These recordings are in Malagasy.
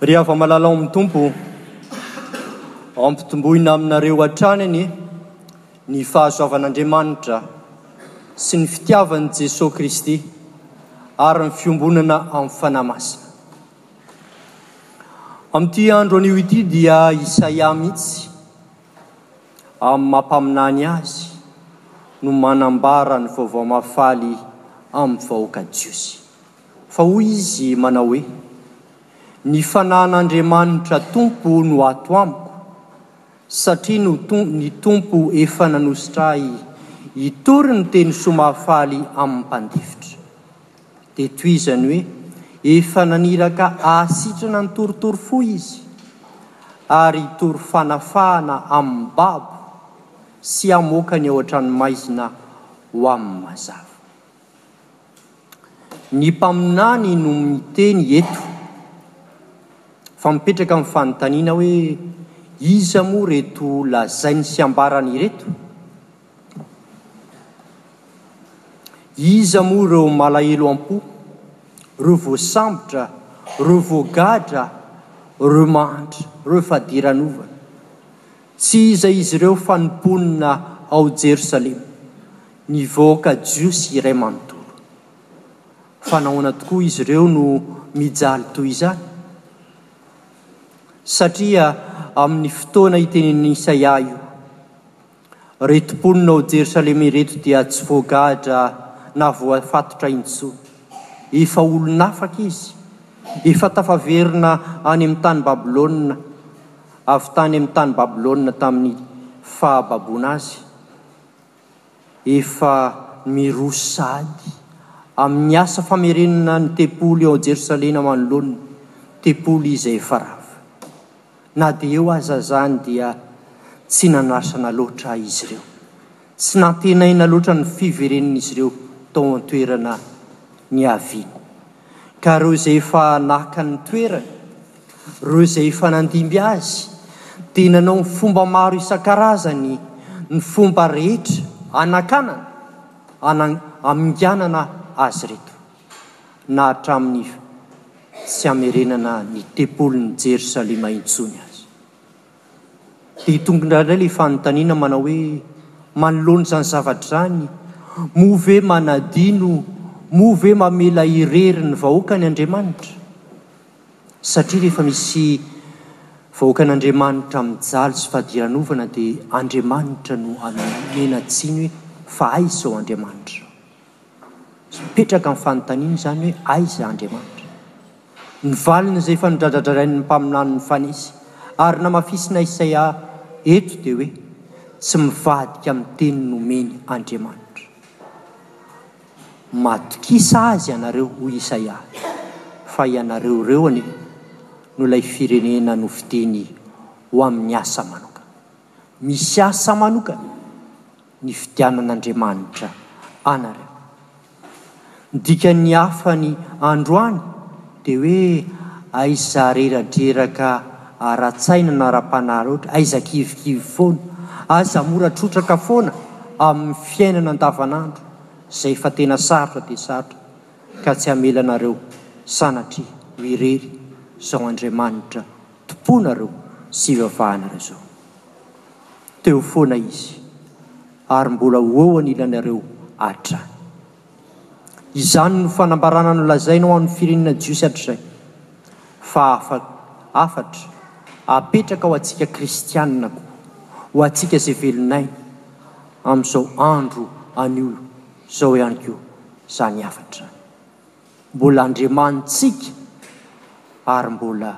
Ry hava-malala ao amin'ny Tompo o, ampitomboina aminareo hatrany anie ny fahasoavan'Andriamanitra sy ny fitiavan'i Jesoa Kristy ary ny fiombonana amin'ny Fanahy Masina. Amin'ity andro anio ity dia Isaia mihitsy amin'ny maha-mpaminany azy no manambara ny Vaovao Mahafaly amin'ny vahoaka jiosy. Fa hoy izy manao hoe, Ny Fanahin'Andriamanitra Tompo no ato amiko, satria no ny Tompo efa nanositra ahy hitory ny teny soa mahafaly amin'ny mpandefitra. Dia tohizany hoe, Efa naniraka hahasitrana ny torotoro fo izy, ary hitory fanafahana amin'ny babo, sy hamoaka ny ao an-tranomaizina ho amin'ny mazava. Ny mpaminany no miteny eto fa mipetraka ny fanontaniana hoe iza moa ireto lazainy sy ambarany ireto? Iza moa ireo malahelo am-po, ireo voasambotra, ireo voagadra, ireo mahantra, ireo fadiranovana? Tsy iza izy ireo fa ny mponina ao Jerosalema, ny vahoaka jiosy iray manontolo. Fa nahoana tokoa izy ireo no mijaly toy izany? Satria amin'ny fotoana itenenin'i Isaia io, ireto mponina ao Jerosalema ireto dia tsy voagadra na voafatotra intsony. Efa olon'afaka izy, efa tafaverina any amin'ny tany Babylona. avy tany amin'ny tany Babylona tamin'ny fahababoana azy, efa miroso sahady amin'ny asa famerenana ny tempoly ao Jerosalema manoloana tempoly izay efa rava. Na dia eo aza izany dia tsy nanasana loatra izy ireo. Tsy nantenaina loatra ny fiverenan'izy ireo tao an-toerana niaviany, ka ireo izay efa naka ny toerany, ireo izay efa nandimby azy, dia nanao ny fomba maro isan-karazany, ny fomba rehetra hanakanana, haminganana azy ireto, na hatramin'ny tsy hamerenana ny tempolin'i Jerosalema intsony aza. Dia tonga indraindray ilay fanontaniana manao hoe, manoloana izany zavatra izany, moa ve manadino, moa ve mamela irery ny vahoakany Andriamanitra? Satria rehefa misy vahoakan'Andriamanitra mijaly sy fadiranovana dia Andriamanitra no amena tsiny hoe, fa aiza izao Andriamanitra? Hipetraka ny fanontaniana izany hoe aiza Andriamanitra? Ny valiny izay efa nodradradradrain'ny mpaminany nifanesy ary namafisin'i Isaia eto dia hoe tsy mivadika amin'ny teny nomeny Andriamanitra. Matokisa azy ianareo hoy Isaia fa ianareo ireo anie no ilay firenena nofidiny ho amin'ny asa manokana. Misy asa manokana nifidianan'Andriamanitra anareo. Ny dikan'ny hafany androany dia hoe aiza reradreraka ara-tsaina na ara-panahy loatra, aiza kivikivy foana, aiza mora trotraka foana amin'ny fiainana andavanandro izay efa tena sarotra dia sarotra ka tsy hamelanareo sanatria ho irery izao Andriamanitra Tompoinareo sy ivavahanareo zao. Teo foana izy ary mbola ho eo anilanareo hatrany. Izany no fanambarana nolazaina ho an'ny firenena jiosy hatrizay, fa afa, hafatra, hapetraka ho antsika kristianina koa, ho antsika izay velon'aina amin'izao andro anio zao ihany koa izany hafatra izany. Mbola Andriamanitsika ary mbola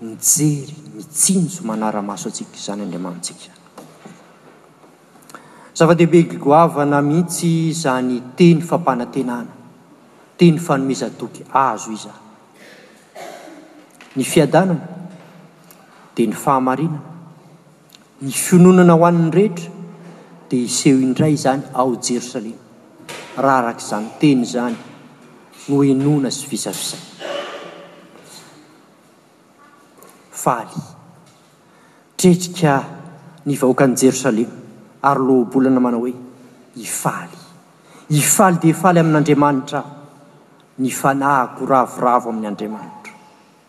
mijery, mitsinjo, manara-maso antsika izany Andriamanitsika izany. Zava-dehibe goavana mihitsy izany teny fampanantenana, teny fanomezan-toky azo izany. Ny fiadanana dia ny fahamarinana. Ny fiononana ho an'ny rehetra dia hiseho indray izany ao Jerosalema, raha araka izany teny izany no henoina sy visavisaina. Faly, tretrika ny vahoakan'i Jerosalema ary loa-bolana manao hoe, Hifaly, hifaly dia hifaly amin'Andriamanitra aho, ny fanahiko ravoravo amin'ny Andriamanitro.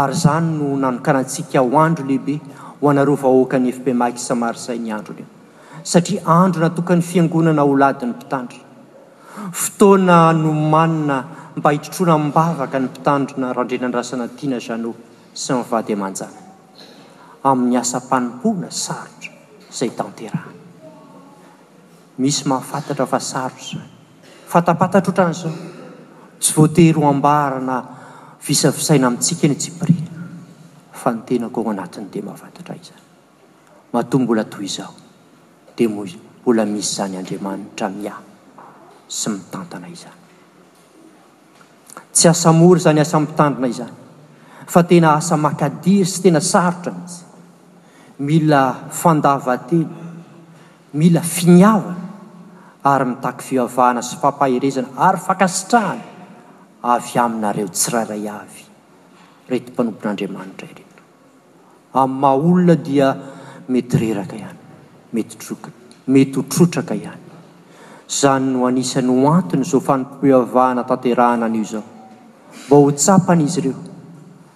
ary izany no nanokanantsika ho andro lehibe ho anareo vahoakan'ny FPMAX Marseille ny andron' io satria andro natokan'ny Fiangonana ho ladin'ny Mpitandro. Fotoana nomanina mba hitotroana am-bavaka ny Mpitandrina Randrianandrasana Tiana Jeannot sy ny vady aman-janany amin'ny asam-panompoana sarotra izay tanterahany. Misy mahafantatra fa sarotra izany. Fantapantatro ohatran'izao. Tsy voatery ho ambara na visavisaina amintsika ny tsipiriany. Fa ny tenako ao anatiny dia mahafantatra izany. Matoa mbola toy izao, dia mbola misy izany Andriamanitra miahy sy mitantana izany. Tsy asa mora izany asa mitandrina izany, fa tena asa makadiry sy tena sarotra mihitsy. Mila fandavan-tena. Mila finiavana ary mitaky fivavahana sy fampaherezana ary fankasitrahana avy aminareo tsirairay avy ireto mpanompon'Andriamanitra ireto. Amin'ny maha olona dia mety reraka ihany, mety troka, mety ho trotraka ihany. Izany no anisany ho anton'izao fanompoam-pivavahana tanterahana anio izao. Mba ho tsapan'izy ireo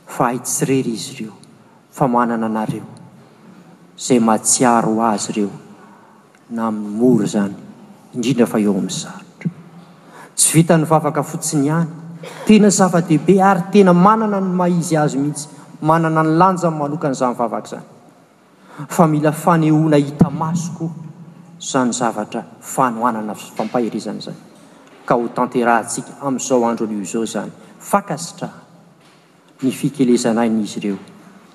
fa hay tsy irery izy ireo Fa manana anareo izay mahatsiaro azy ireo na amin'ny mora izany indrindra fa eo amin'ny sarotra. Tsy vitan'ny vavaka fotsiny ihany, tena zava-dehibe ary tena manana ny maha izy azy mihitsy, manana ny lanjany manokana izany vavaka izany. Fa mila fanehoana hita maso koa izany zavatra fanohanana sy fampaherezana izany ka ho tanterahantsika amin'izao androny io izao izany fankasitrahana. ny fikelezan'ain'izy ireo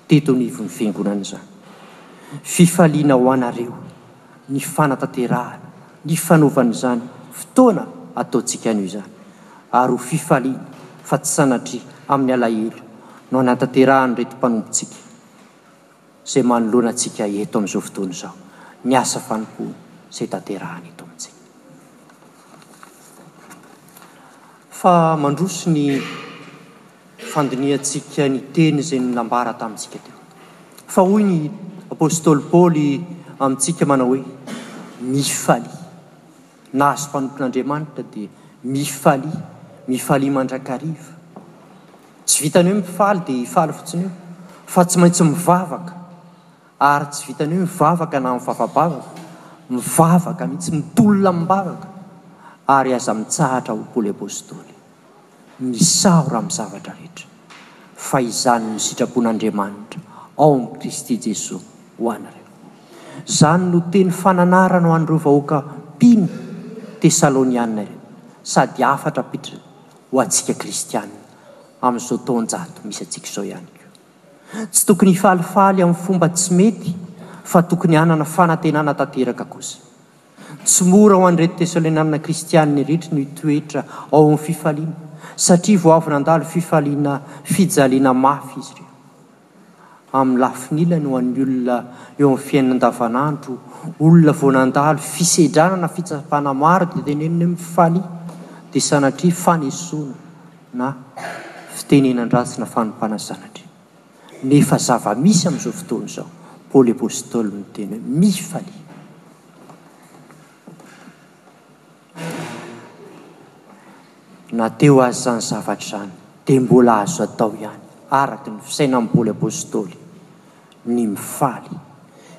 teto anivon'ny Fiangonana izany. Fifaliana ho anareo ny fanatanterahana ny fanaovan'izany fotoana ataontsika anio izany, ary ho fifaliana fa tsy sanatria amin'ny alahelo no hanatanterahany ireto mpanompontsika. izay manoloana antsika eto amin'izao fotoana izao, ny asa fanompoana izay tanterahina eto amintsika. Fa mandroso ny fandinihantsika ny teny izay nambara tamintsika teo. Fa hoy ny apostoly Paoly amintsika manao hoe, Mifalia. Nahazo fanompon'Andriamanitra dia mifalia, mifalia mandrakariva. Tsy vitan'ny hoe mifaly dia hifaly fotsiny eo, fa tsy maintsy mivavaka, ary tsy vitan'ny hoe mivavaka na mivava-bavaka, mivavaka mihitsy, mitolona amim-bavaka, ary aza mitsahatra ho Paoly Apostoly. Misaora amin'ny zavatra rehetra, fa izany no sitrapon'Andriamanitra ao amin'i Kristy Jesoa ho anareo. Izany no teny fananarana ho an'ireo vahoaka mpino Tesaloniana ireo, sady hafatra ampiditra ho antsika Kristiana amin'izao taonjato misy antsika izao ihany koa. Tsy tokony hifalifaly amin'ny fomba tsy mety, fa tokony hanana fanantenana tanteraka kosa. Tsy mora ho an'ireto Tesalonianina kristianina ireto ny hitoetra ao amin'ny fifaliana, satria vao avy nandalo fifaliana fijaliana mafy izy ireo. Amin'ny lafiny ilany, ho an'ny olona eo amin'ny fiainana andavanandro, olona vao nandalo fisedrana na fitsapana maro dia tenenina hoe mifalia, dia sanatria fanesoana na fitenenan-dratsy na fanompana sanatria. Ny efa zava-misy amin'izao fotoana izao, Paoly Apostoly no niteny hoe, Mifalia. Na teo aza izany zavatra izany, dia mbola azo atao ihany, araka ny fisainan'i Paoly Apostoly, ny mifaly.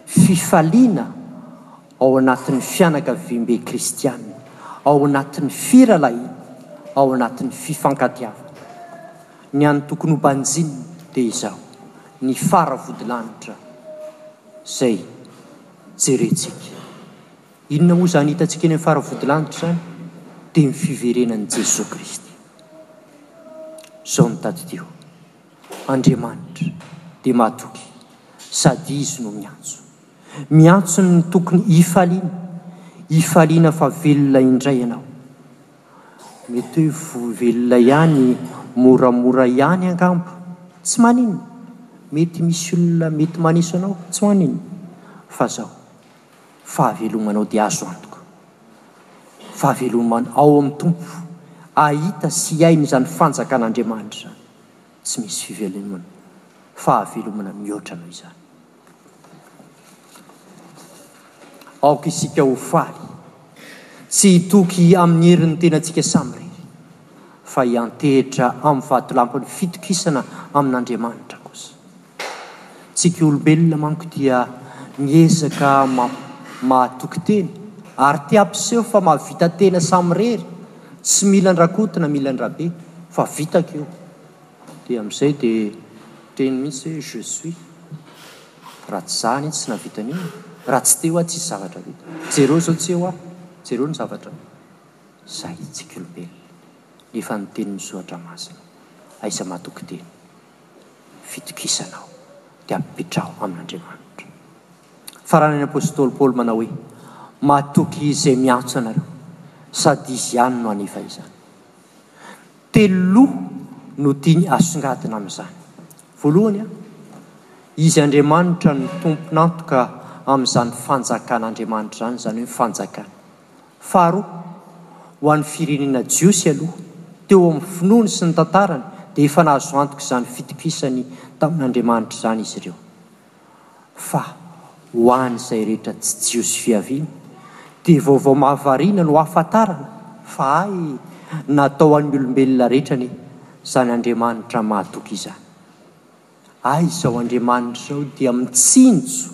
Fifaliana ao anatin'ny fianakaviambe kristianina, ao anatin'ny firalahiana, ao anatin'ny fifankatiavana. Ny an'ny Tokono Banjine dia izao ny fara vodilanitra izay jerentsika. Inona moa izany hitantsika eny amin'ny fara vodilanitra izany? Dia ny fiverenan'i Jesoa Kristy. Izao no tadidio, Andriamanitra dia mahatoky sady Izy no miantso. Miantso ny tokony hifaliana, hifaliana fa velona indray ianao. Mety hoe velona ihany, moramora ihany angamba. Tsy maninona, mety misy olona mety maneso anao, tsy maninona. Fa izao, fahavelomanao dia azo antoka. Fahavelomanao ao amin'ny Tompo, hahita sy hiaina izany fanjakan'Andriamanitra izany. Tsy misy fivelomana, fahavelomana mihoatra noho izany. Aoka isika ho faly, tsy hitoky amin'ny herin'ny tenantsika samirery, fa hiantehitra amin'ny vatolampin'ny fitokisana amin'Andriamanitra kosa. Isika olombelona manko dia miezaka mahatoky tena, ary te hampiseho fa mahavita tena samirery, tsy mila an-dRakoto na mila an-dRabe, fa vitako io. Dia amin'izay dia teny mihitsy hoe je suis. Raha tsy izaho anie tsy nahavita an'io e. Raha tsy teo aho tsisy zavatra vita. Jereo izao tsy eo aho, jereo ny zavatra. Izay tsy kiolobelona. Nefa ny teny mizoatra masina. Aiza matoky teny. Fitokisana aho dia ampipetraho amin'Andriamanitra. Farany ny apostoly Paoly manao hoe, matoky izay miantso anareo, sady izy ihany no hanefa izany. Telo loha no tiany asongadina amin'izany. Voalohany, Izy Andriamanitra no tompon'antoka amin'izany fanjakan'Andriamanitra izany, izany hoe ny fanjakany. Faharoa, ho an'ny firenena jiosy aloha, teo amin'ny finoany sy ny tantarany, dia efa nahazo antoka izany fitokisany tamin'Andriamanitra izany izy ireo. Fa ho an'izay rehetra tsy Jiosy fiaviana, dia vaovao mahavariana no ahafantarana fa hay natao an'ny olombelona rehetra anie izany Andriamanitra mahatoky izany. Hay izao Andriamanitra izao dia mitsinjo,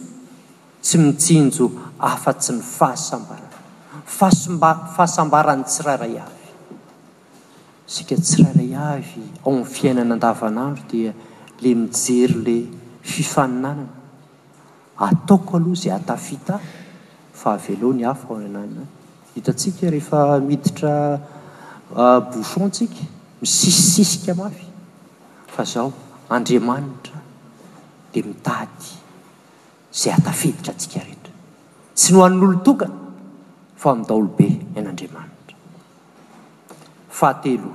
tsy mitsinjo afa-tsy ny fahasambarana, fahasambaran'ny tsirairay avy. Isika tsirairay avy ao amin'ny fiainana andavanandro dia ilay mijery ilay fifaninanana. Ataoko aloha izay ahatafita ahy fa avelao ny hafa hoanananana. Hitantsika rehefa miditra bouchon isika, misisisisika mafy fa izaho, Andriamanitra dia mitady. izay hahatafiditra antsika rehetra. Tsy ny ho an'olon-tokana fa ho an'ny daholobe ain'Andriamanitra. Fahatelo,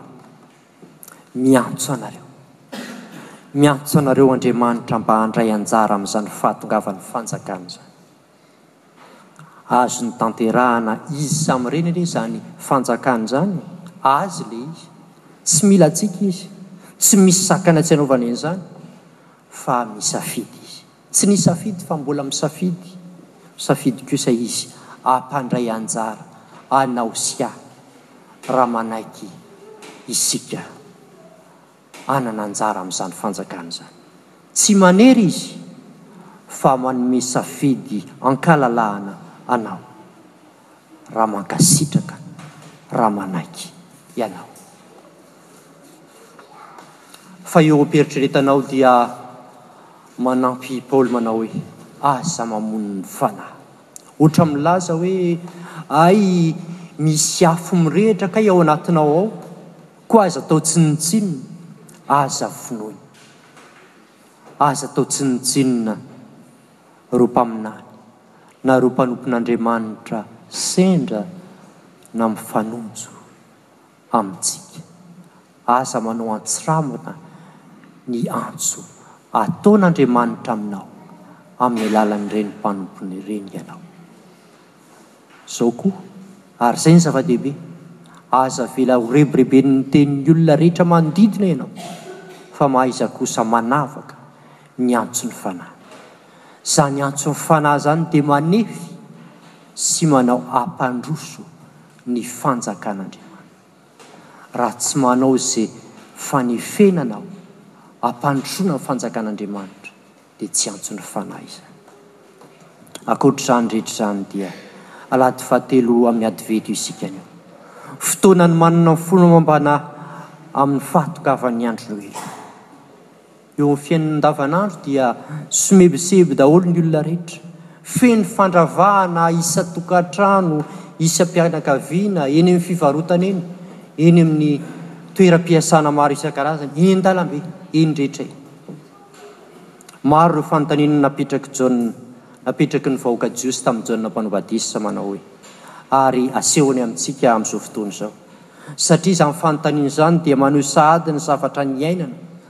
miantso anareo. Miantso anareo Andriamanitra mba handray anjara amin'izany fahatongavan'ny Fanjakany izany. Azony tanterahana izy samirery anie izany Fanjakany izany, azy ilay izy. Tsy mila antsika izy, tsy misy sakana tsy hanaovany an'izany fa misafidy izy. Tsy nisafidy fa mbola misafidy, misafidy kosa izy hampandray anjara anao sy ahy raha manaiky isika hanana anjara amin'izany fanjakana izany. Tsy manery izy fa manome safidy an-kalalahana anao. raha mankasitraka raha manaiky ianao. Fa eo am-pieritreretanao dia manampy i Paoly manao hoe, Aza mamono ny fanahy. Ohatra milaza hoe, Hay misy afo mirehitra kay ao anatinao ao, koa aza atao tsinontsinona, aza vonoina. Aza atao tsinontsinona ireo mpaminany na ireo mpanompon'Andriamanitra sendra na mifanonjo amintsika. Aza manao antsiramina ny antso ataon'Andriamanitra aminao amin'ny alalan'ireny mpanompony ireny ianao. Izao koa, ary izay no zava-dehibe, aza avela horebireben'ny tenin'ny olona rehetra manodidina ianao, fa mahaiza kosa manavaka ny antson'ny Fanahy. Izany antson'ny Fanahy izany dia manefy sy manao hampandroso ny fanjakan'Andriamanitra. Raha tsy manao izay fanefenana hampandrosoana ny fanjakan'Andriamanitra dia tsy antson'ny Fanahy izany. Ankoatr'izany rehetra izany dia alahady fahatelo amin'ny Advento isika anio. Fotoanan'ny manana fomambana amin'ny fahatokavan'ny andro Noely. Eo amin'ny fiainana andavanandro dia somebiseby daholo ny olona rehetra. Feno fandravahana isan-tokantrano, isam-pianakaviana, eny amin'ny fivarotana eny, eny amin'ny toeram-piasana maro isan-karazany, eny an-dalambe, eny rehetra eny. Maro ireo fanontaniana napetrak'i Jaona, napetraky ny vahoaka jiosy tamin'i Jaona Mpanao Batisa manao hoe, ary asehony amintsika amin'izao fotoana izao. Satria izany fanontaniana izany dia maneho sahady ny zavatra niainana,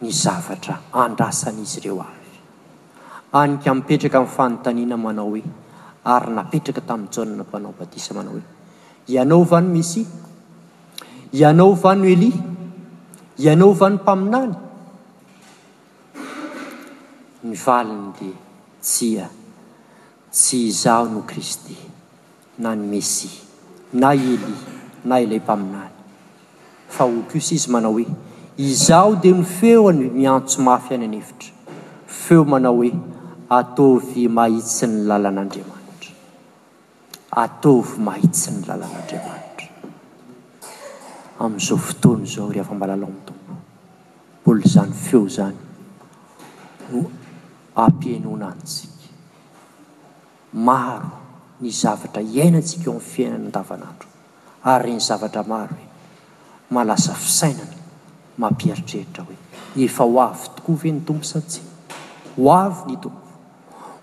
ny zavatra andrasan'izy ireo avy. Any ka mipetraka ny fanontaniana manao hoe, Ary napetraka tamin'i Jaona Mpanao Batisa manao hoe, Ianao va no Mesia? Ianao va no Elia? Ianao va no Mpaminany? Ny valiny dia, Tsia, tsy izaho no Kristy. na ny Mesia, na i Elia, na ilay mpaminany. Fa hoy kosa izy manao hoe, Izaho dia ny feony miantso mafy any an'efitra, feo manao hoe, Ataovy mahitsy ny lalan'Andriamanitra. Ataovy mahitsy ny lalan'Andriamanitra. Amin'izao fotoana izao, ry afam-balalan'ny Tompo, mbola izany feo izany no ampihainoana antsika. Maro ny zavatra iainantsika eo amin'ny fiainana andavanandro ary ireny zavatra maro ireny maha lasa fisainana mampieritreritra hoe, efa ho avy tokoa ve ny Tompo sa tsia? Ho avy ny Tompo.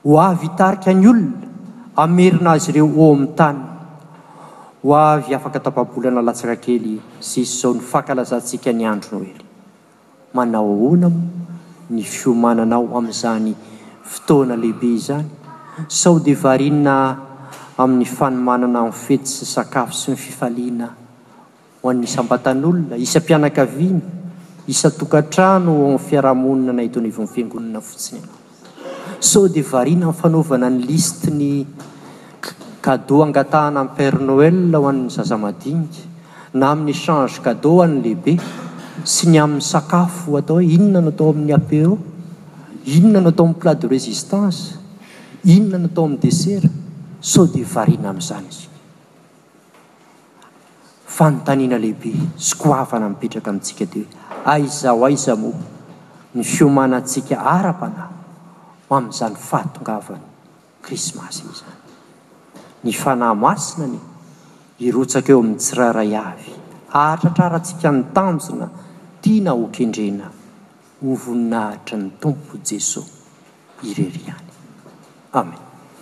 Ho avy hitarika ny olona hamerina azy ireo eo amin'ny tany. Ho avy afaka tapa-bolana latsaka kely sisa izao ny fankalazantsika ny andro Noely. Manao ahoana moa ny fiomananao amin'izany fotoana lehibe izany? Sao dia variana amin'ny fanomanana ny fety sy ny sakafo sy ny fifaliana ho an'ny isam-batan'olona, isam-pianakaviana, isan-tokantrano ao amin'ny fiarahamonina na eto anivon'ny Fiangonana fotsiny ianao? Sao dia variana amin'ny fanaovana ny liste ny cadeaux angatahana amin'ny père Noël ho an'ny zaza madinika, na amin'ny échange cadeaux ho an'ny lehibe, sy ny amin'ny sakafo atao hoe inona no atao amin'ny apéro, inona no atao amin'ny plat de résistance, inona no atao amin'ny dessert? Sao dia variana amin'izany isika? Fanontaniana lehibe sy goavana mipetraka amintsika dia aiza ho aiza moa ny fiomanantsika ara-panahy ho amin'izany fahatongavan'ny Krismasy izany? Ny Fanahy Masina anie hirotsaka eo amin'ny tsirairay avy hahatratrarantsika ny tanjona tiana hokendrena ho voninahitry ny Tompo Jesoa irery ihany. Amen.